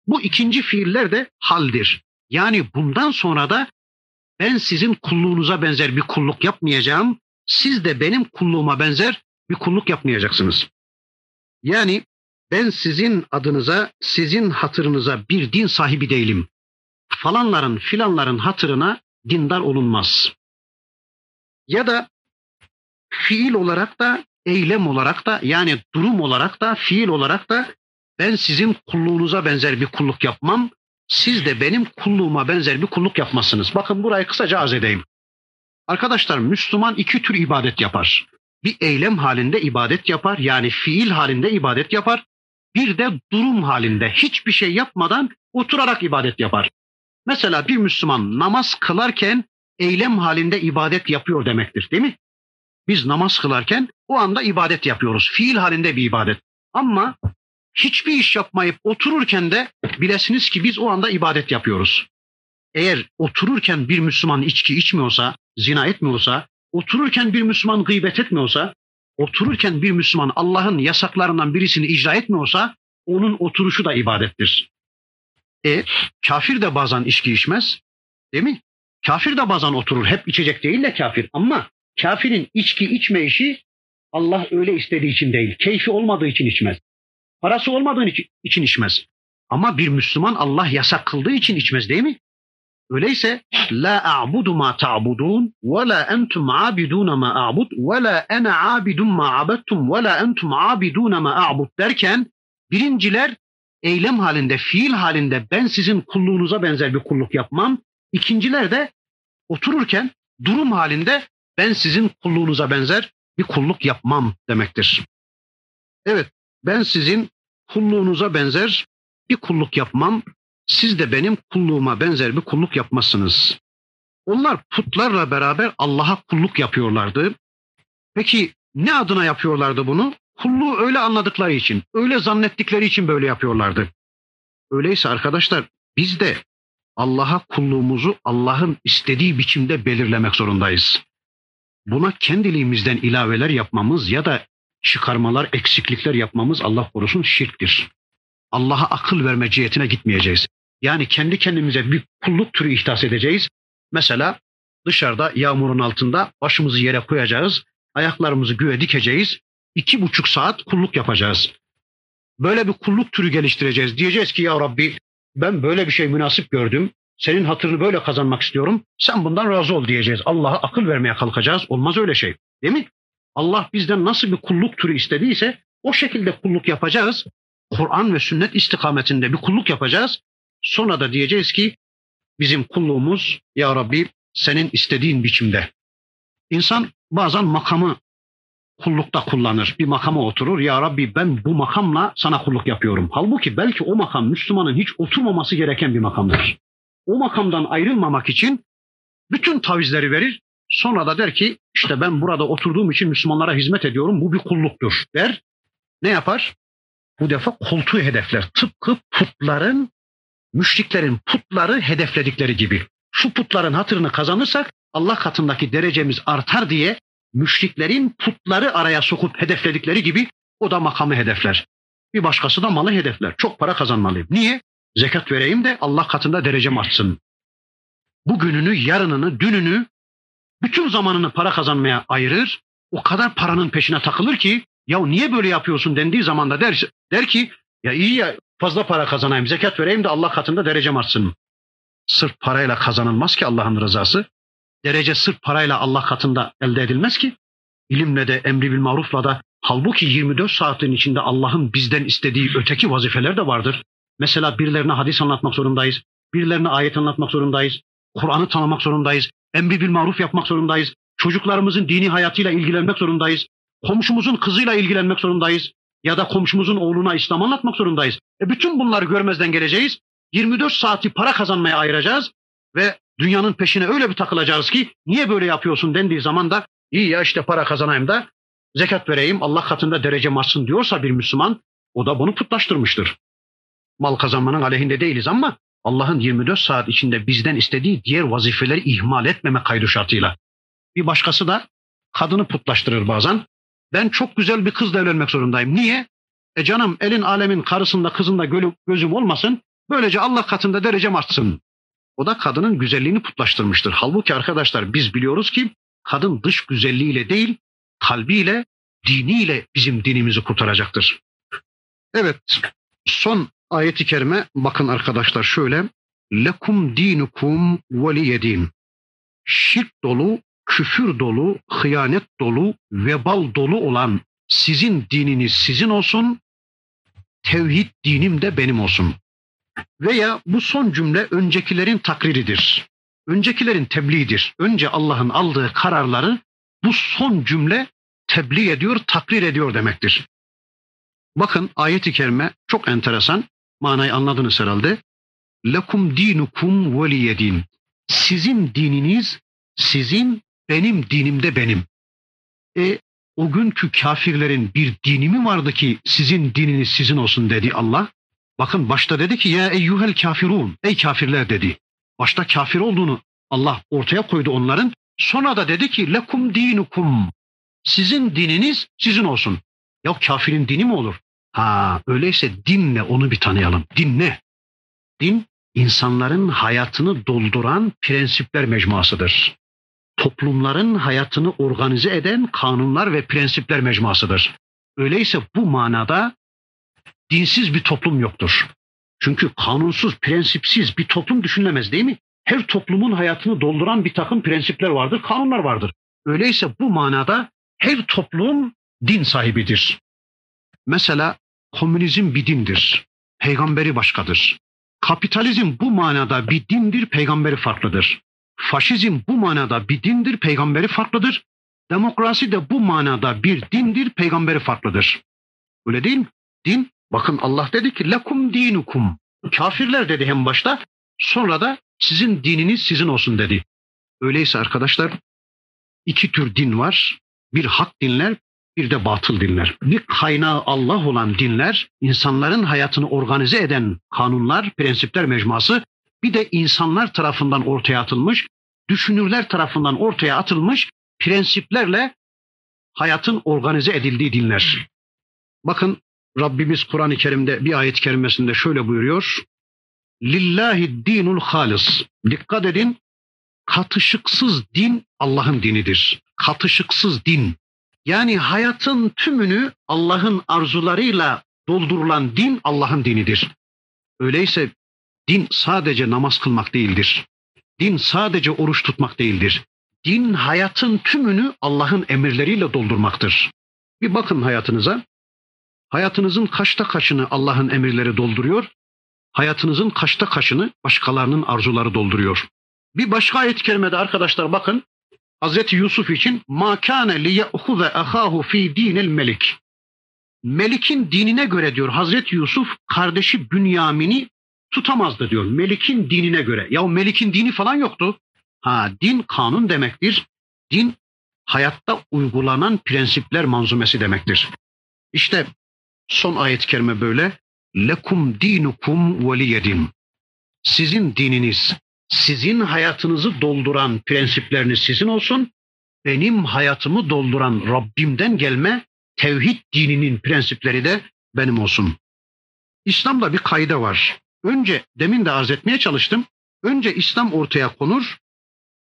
Bu ikinci fiiller de haldir. Yani bundan sonra da ben sizin kulluğunuza benzer bir kulluk yapmayacağım. Siz de benim kulluğuma benzer bir kulluk yapmayacaksınız. Yani ben sizin adınıza, sizin hatırınıza bir din sahibi değilim. Falanların filanların hatırına dindar olunmaz. Ya da fiil olarak da, eylem olarak da yani durum olarak da, fiil olarak da ben sizin kulluğunuza benzer bir kulluk yapmam. Siz de benim kulluğuma benzer bir kulluk yapmazsınız. Bakın burayı kısaca arz edeyim. Arkadaşlar Müslüman iki tür ibadet yapar. Bir eylem halinde ibadet yapar yani fiil halinde ibadet yapar. Bir de durum halinde hiçbir şey yapmadan oturarak ibadet yapar. Mesela bir Müslüman namaz kılarken eylem halinde ibadet yapıyor demektir değil mi? Biz namaz kılarken o anda ibadet yapıyoruz. Fiil halinde bir ibadet. Ama hiçbir iş yapmayıp otururken de bilesiniz ki biz o anda ibadet yapıyoruz. Eğer otururken bir Müslüman içki içmiyorsa, zina etmiyorsa, otururken bir Müslüman gıybet etmiyorsa, otururken bir Müslüman Allah'ın yasaklarından birisini icra etmiyorsa onun oturuşu da ibadettir. E kafir de bazen içki içmez. Değil mi? Kafir de bazen oturur. Hep içecek değil de kafir. Ama kafirin içki içme işi Allah öyle istediği için değil. Keyfi olmadığı için içmez. Parası olmadığı için içmez. Ama bir Müslüman Allah yasak kıldığı için içmez değil mi? Öyleyse la a'budu ma ta'budun ve la entum abidun ma a'bud ve la ana abidun ma abettum ve la entum abidun ma a'bud derken birinciler eylem halinde, fiil halinde ben sizin kulluğunuza benzer bir kulluk yapmam. İkinciler de otururken durum halinde ben sizin kulluğunuza benzer bir kulluk yapmam demektir. Evet, ben sizin kulluğunuza benzer bir kulluk yapmam. Siz de benim kulluğuma benzer bir kulluk yapmazsınız. Onlar putlarla beraber Allah'a kulluk yapıyorlardı. Peki ne adına yapıyorlardı bunu? Kulluğu öyle anladıkları için, öyle zannettikleri için böyle yapıyorlardı. Öyleyse arkadaşlar biz de Allah'a kulluğumuzu Allah'ın istediği biçimde belirlemek zorundayız. Buna kendiliğimizden ilaveler yapmamız ya da çıkarmalar, eksiklikler yapmamız Allah korusun şirktir. Allah'a akıl verme cihetine gitmeyeceğiz. Yani kendi kendimize bir kulluk türü ihtas edeceğiz. Mesela dışarıda yağmurun altında başımızı yere koyacağız, ayaklarımızı göğe dikeceğiz, iki buçuk saat kulluk yapacağız. Böyle bir kulluk türü geliştireceğiz. Diyeceğiz ki ya Rabbi ben böyle bir şey münasip gördüm. Senin hatırını böyle kazanmak istiyorum. Sen bundan razı ol diyeceğiz. Allah'a akıl vermeye kalkacağız. Olmaz öyle şey. Değil mi? Allah bizden nasıl bir kulluk türü istediyse o şekilde kulluk yapacağız. Kur'an ve sünnet istikametinde bir kulluk yapacağız. Sonra da diyeceğiz ki bizim kulluğumuz ya Rabbi senin istediğin biçimde. İnsan bazen makamı kullukta kullanır. Bir makama oturur. Ya Rabbi ben bu makamla sana kulluk yapıyorum. Halbuki belki o makam Müslümanın hiç oturmaması gereken bir makamdır. O makamdan ayrılmamak için bütün tavizleri verir. Sonra da der ki işte ben burada oturduğum için Müslümanlara hizmet ediyorum. Bu bir kulluktur der. Ne yapar? Bu defa koltuğu hedefler. Tıpkı putların, müşriklerin putları hedefledikleri gibi. Şu putların hatırını kazanırsak Allah katındaki derecemiz artar diye müşriklerin putları araya sokup hedefledikleri gibi o da makamı hedefler. Bir başkası da malı hedefler. Çok para kazanmalıyım. Niye? Zekat vereyim de Allah katında derecem artsın. Bugününü, yarınını, dününü, bütün zamanını para kazanmaya ayırır. O kadar paranın peşine takılır ki ya niye böyle yapıyorsun dendiği zaman da der, der ki ya iyi ya fazla para kazanayım, zekat vereyim de Allah katında derecem artsın. Sırf parayla kazanılmaz ki Allah'ın rızası. Derece sırf parayla Allah katında elde edilmez ki. İlimle de emri bil marufla da halbuki 24 saatin içinde Allah'ın bizden istediği öteki vazifeler de vardır. Mesela birilerine hadis anlatmak zorundayız. Birilerine ayet anlatmak zorundayız. Kur'an'ı tanımak zorundayız. Emri bil maruf yapmak zorundayız. Çocuklarımızın dini hayatıyla ilgilenmek zorundayız. Komşumuzun kızıyla ilgilenmek zorundayız. Ya da komşumuzun oğluna İslam anlatmak zorundayız. E bütün bunları görmezden geleceğiz. 24 saati para kazanmaya ayıracağız ve dünyanın peşine öyle bir takılacağız ki niye böyle yapıyorsun dendiği zaman da iyi ya işte para kazanayım da zekat vereyim Allah katında derece artsın diyorsa bir Müslüman o da bunu putlaştırmıştır. Mal kazanmanın aleyhinde değiliz ama Allah'ın 24 saat içinde bizden istediği diğer vazifeleri ihmal etmeme kaydı şartıyla. Bir başkası da kadını putlaştırır bazen. Ben çok güzel bir kızla evlenmek zorundayım. Niye? E canım elin alemin karısında kızında gözüm olmasın. Böylece Allah katında derecem artsın. O da kadının güzelliğini putlaştırmıştır. Halbuki arkadaşlar biz biliyoruz ki kadın dış güzelliğiyle değil, kalbiyle, diniyle bizim dinimizi kurtaracaktır. Evet, son ayeti kerime bakın arkadaşlar şöyle. Lekum dinukum veliyedin. Şirk dolu, küfür dolu, hıyanet dolu, vebal dolu olan sizin dininiz sizin olsun, tevhid dinim de benim olsun. Veya bu son cümle öncekilerin takriridir. Öncekilerin tebliğidir. Önce Allah'ın aldığı kararları bu son cümle tebliğ ediyor, takrir ediyor demektir. Bakın ayet-i kerime çok enteresan. Manayı anladınız herhalde. Lekum dinukum veliyedin. Sizin dininiz sizin, benim dinim de benim. E o günkü kafirlerin bir dini mi vardı ki sizin dininiz sizin olsun dedi Allah. Bakın başta dedi ki ya eyyuhel kafirun. Ey kafirler dedi. Başta kafir olduğunu Allah ortaya koydu onların. Sonra da dedi ki lekum dinukum. Sizin dininiz sizin olsun. Ya kafirin dini mi olur? Ha öyleyse dinle onu bir tanıyalım. Din ne? Din insanların hayatını dolduran prensipler mecmuasıdır. Toplumların hayatını organize eden kanunlar ve prensipler mecmuasıdır. Öyleyse bu manada dinsiz bir toplum yoktur. Çünkü kanunsuz, prensipsiz bir toplum düşünülemez değil mi? Her toplumun hayatını dolduran bir takım prensipler vardır, kanunlar vardır. Öyleyse bu manada her toplum din sahibidir. Mesela komünizm bir dindir, peygamberi başkadır. Kapitalizm bu manada bir dindir, peygamberi farklıdır. Faşizm bu manada bir dindir, peygamberi farklıdır. Demokrasi de bu manada bir dindir, peygamberi farklıdır. Öyle değil mi? Din Bakın Allah dedi ki lekum dinukum. Kafirler dedi hem başta sonra da sizin dininiz sizin olsun dedi. Öyleyse arkadaşlar iki tür din var. Bir hak dinler, bir de batıl dinler. Bir kaynağı Allah olan dinler, insanların hayatını organize eden kanunlar, prensipler mecmuası, bir de insanlar tarafından ortaya atılmış, düşünürler tarafından ortaya atılmış prensiplerle hayatın organize edildiği dinler. Bakın Rabbimiz Kur'an-ı Kerim'de bir ayet-i kerimesinde şöyle buyuruyor. Lillahi dinul halis. Dikkat edin. Katışıksız din Allah'ın dinidir. Katışıksız din. Yani hayatın tümünü Allah'ın arzularıyla doldurulan din Allah'ın dinidir. Öyleyse din sadece namaz kılmak değildir. Din sadece oruç tutmak değildir. Din hayatın tümünü Allah'ın emirleriyle doldurmaktır. Bir bakın hayatınıza. Hayatınızın kaçta kaçını Allah'ın emirleri dolduruyor? Hayatınızın kaçta kaçını başkalarının arzuları dolduruyor? Bir başka ayet-i kerimede arkadaşlar bakın. Hazreti Yusuf için ma kana li ya'khuza ahahu fi dinil melik. Melik'in dinine göre diyor Hazreti Yusuf kardeşi Bünyamin'i tutamazdı diyor. Melik'in dinine göre. Ya Melik'in dini falan yoktu. Ha din kanun demektir. Din hayatta uygulanan prensipler manzumesi demektir. İşte Son ayet-i kerime böyle. Lekum dinukum veliyedin. Sizin dininiz, sizin hayatınızı dolduran prensipleriniz sizin olsun. Benim hayatımı dolduran Rabbimden gelme tevhid dininin prensipleri de benim olsun. İslam'da bir kayda var. Önce demin de arz etmeye çalıştım. Önce İslam ortaya konur,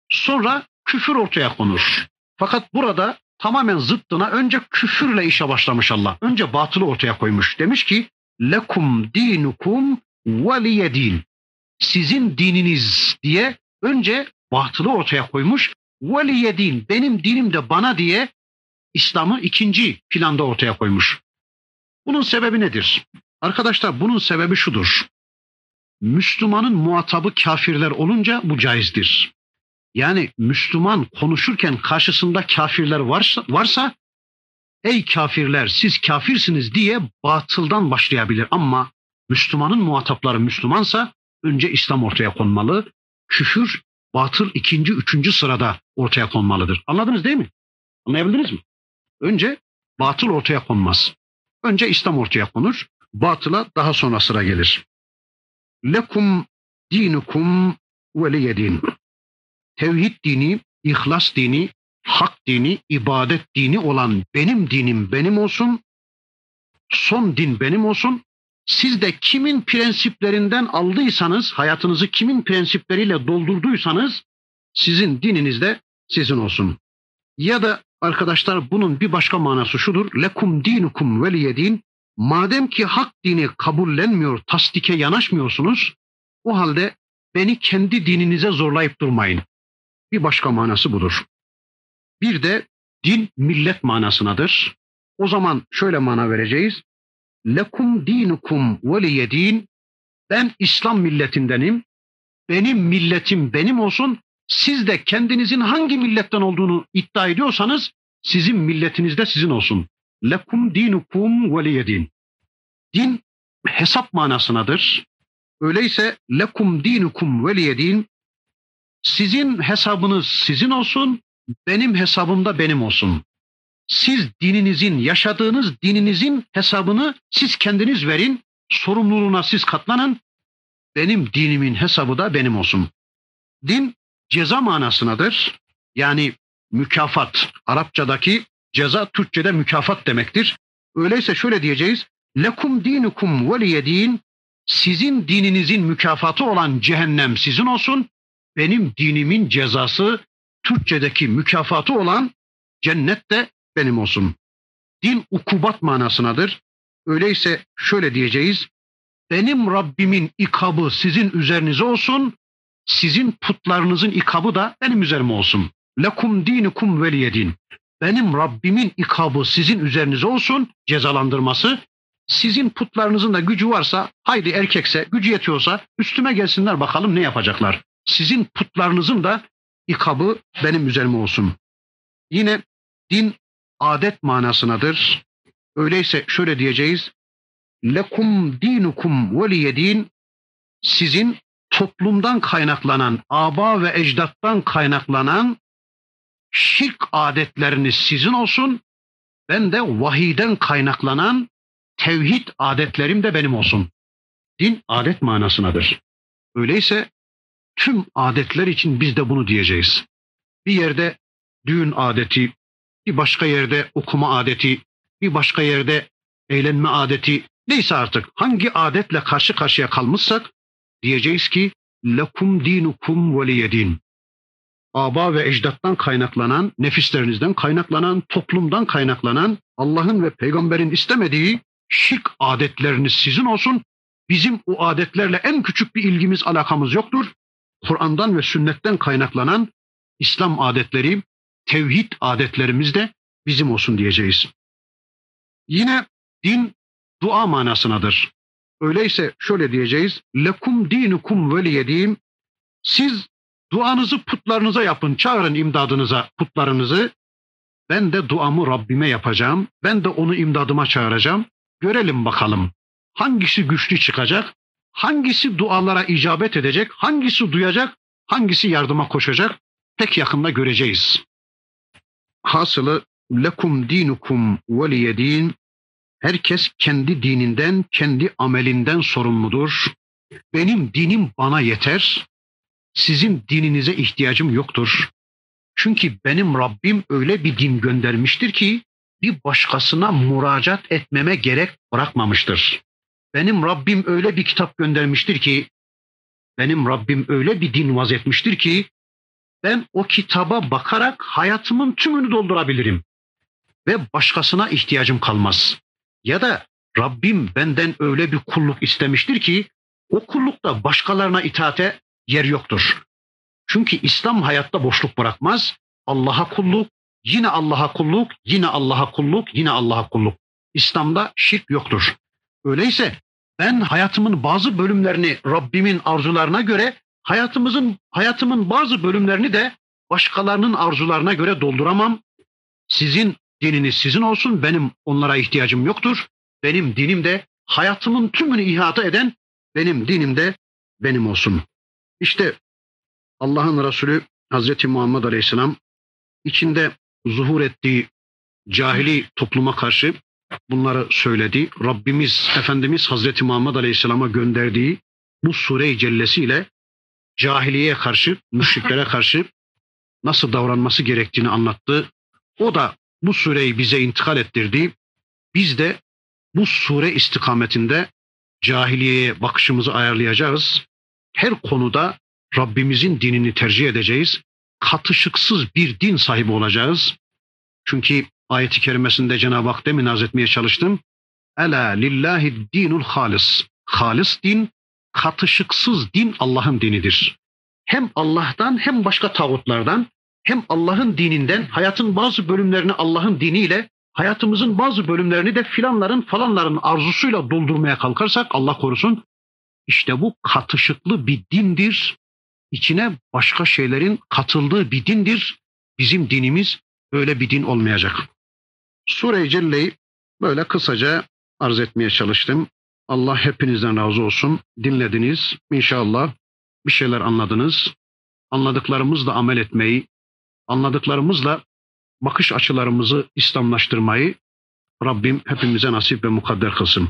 sonra küfür ortaya konur. Fakat burada tamamen zıttına önce küfürle işe başlamış Allah. Önce batılı ortaya koymuş. Demiş ki lekum dinukum veliye din. Sizin dininiz diye önce batılı ortaya koymuş. Veliye din, benim dinim de bana diye İslam'ı ikinci planda ortaya koymuş. Bunun sebebi nedir? Arkadaşlar bunun sebebi şudur. Müslümanın muhatabı kafirler olunca bu caizdir. Yani Müslüman konuşurken karşısında kafirler varsa, varsa ey kafirler siz kafirsiniz diye batıldan başlayabilir. Ama Müslümanın muhatapları Müslümansa önce İslam ortaya konmalı. Küfür, batıl ikinci, üçüncü sırada ortaya konmalıdır. Anladınız değil mi? Anlayabildiniz mi? Önce batıl ortaya konmaz. Önce İslam ortaya konur. Batıla daha sonra sıra gelir. Lekum dinukum veliyedin. Tevhid dini, ihlas dini, hak dini, ibadet dini olan benim dinim benim olsun. Son din benim olsun. Siz de kimin prensiplerinden aldıysanız, hayatınızı kimin prensipleriyle doldurduysanız sizin dininiz de sizin olsun. Ya da arkadaşlar bunun bir başka manası şudur. Lekum dinukum veliyedin. Madem ki hak dini kabullenmiyor, tasdike yanaşmıyorsunuz, o halde beni kendi dininize zorlayıp durmayın. Bir başka manası budur. Bir de din millet manasınadır. O zaman şöyle mana vereceğiz. Lekum dinukum veliye din. Ben İslam milletindenim. Benim milletim benim olsun. Siz de kendinizin hangi milletten olduğunu iddia ediyorsanız sizin milletiniz de sizin olsun. Lekum dinukum veliye din. Din hesap manasınadır. Öyleyse lekum dinukum veliye din. Sizin hesabınız sizin olsun, benim hesabım da benim olsun. Siz dininizin, yaşadığınız dininizin hesabını siz kendiniz verin, sorumluluğuna siz katlanın. Benim dinimin hesabı da benim olsun. Din ceza manasınadır. Yani mükafat. Arapçadaki ceza Türkçe'de mükafat demektir. Öyleyse şöyle diyeceğiz. Lekum dinukum veliye din. Sizin dininizin mükafatı olan cehennem sizin olsun. Benim dinimin cezası Türkçedeki mükafatı olan cennet de benim olsun. Din ukubat manasınadır. Öyleyse şöyle diyeceğiz. Benim Rabbimin ikabı sizin üzerinize olsun. Sizin putlarınızın ikabı da benim üzerime olsun. Lekum dinukum veliyedin. Benim Rabbimin ikabı sizin üzerinize olsun, cezalandırması. Sizin putlarınızın da gücü varsa, haydi erkekse, gücü yetiyorsa üstüme gelsinler bakalım ne yapacaklar. Sizin putlarınızın da ikabı benim üzerime olsun. Yine din adet manasınadır. Öyleyse şöyle diyeceğiz. Lekum dinukum veliyedin. Sizin toplumdan kaynaklanan, aba ve ecdattan kaynaklanan şirk adetleriniz sizin olsun. Ben de vahiden kaynaklanan tevhid adetlerim de benim olsun. Din adet manasınadır. Öyleyse tüm adetler için biz de bunu diyeceğiz. Bir yerde düğün adeti, bir başka yerde okuma adeti, bir başka yerde eğlenme adeti, neyse artık hangi adetle karşı karşıya kalmışsak diyeceğiz ki lekum dinukum veliyedin. Aba ve ecdattan kaynaklanan, nefislerinizden kaynaklanan, toplumdan kaynaklanan, Allah'ın ve peygamberin istemediği şık adetleriniz sizin olsun. Bizim o adetlerle en küçük bir ilgimiz, alakamız yoktur. Kur'an'dan ve sünnetten kaynaklanan İslam adetleri, tevhid adetlerimiz de bizim olsun diyeceğiz. Yine din dua manasınadır. Öyleyse şöyle diyeceğiz. Lekum dinukum veliyedin. Siz duanızı putlarınıza yapın. Çağırın imdadınıza putlarınızı. Ben de duamı Rabbime yapacağım. Ben de onu imdadıma çağıracağım. Görelim bakalım. Hangisi güçlü çıkacak? Hangisi dualara icabet edecek? Hangisi duyacak? Hangisi yardıma koşacak? Pek yakında göreceğiz. Hasılı lekum dinukum veliyedin. Herkes kendi dininden, kendi amelinden sorumludur. Benim dinim bana yeter. Sizin dininize ihtiyacım yoktur. Çünkü benim Rabbim öyle bir din göndermiştir ki bir başkasına müracaat etmeme gerek bırakmamıştır. Benim Rabbim öyle bir kitap göndermiştir ki, benim Rabbim öyle bir din vaz etmiştir ki, ben o kitaba bakarak hayatımın tümünü doldurabilirim. Ve başkasına ihtiyacım kalmaz. Ya da Rabbim benden öyle bir kulluk istemiştir ki o kullukta başkalarına itaate yer yoktur. Çünkü İslam hayatta boşluk bırakmaz. Allah'a kulluk, yine Allah'a kulluk, yine Allah'a kulluk, yine Allah'a kulluk. İslam'da şirk yoktur. Öyleyse ben hayatımın bazı bölümlerini Rabbimin arzularına göre, hayatımızın hayatımın bazı bölümlerini de başkalarının arzularına göre dolduramam. Sizin dininiz sizin olsun, benim onlara ihtiyacım yoktur. Benim dinim de hayatımın tümünü ihata eden benim dinim de benim olsun. İşte Allah'ın Resulü Hazreti Muhammed Aleyhisselam içinde zuhur ettiği cahili topluma karşı bunları söyledi. Rabbimiz Efendimiz Hazreti Muhammed Aleyhisselam'a gönderdiği bu sure-i cellesiyle cahiliye karşı, müşriklere karşı nasıl davranması gerektiğini anlattı. O da bu sureyi bize intikal ettirdi. Biz de bu sure istikametinde cahiliyeye bakışımızı ayarlayacağız. Her konuda Rabbimizin dinini tercih edeceğiz. Katışıksız bir din sahibi olacağız. Çünkü ayeti kerimesinde Cenab-ı Hak demin etmeye çalıştım. Ela lillahi dinul halis. Halis din, katışıksız din Allah'ın dinidir. Hem Allah'tan hem başka tağutlardan hem Allah'ın dininden hayatın bazı bölümlerini Allah'ın diniyle hayatımızın bazı bölümlerini de filanların falanların arzusuyla doldurmaya kalkarsak Allah korusun işte bu katışıklı bir dindir. İçine başka şeylerin katıldığı bir dindir. Bizim dinimiz böyle bir din olmayacak. Sure-i Celle'yi böyle kısaca arz etmeye çalıştım. Allah hepinizden razı olsun. Dinlediniz. İnşallah bir şeyler anladınız. Anladıklarımızla amel etmeyi, anladıklarımızla bakış açılarımızı İslamlaştırmayı Rabbim hepimize nasip ve mukadder kılsın.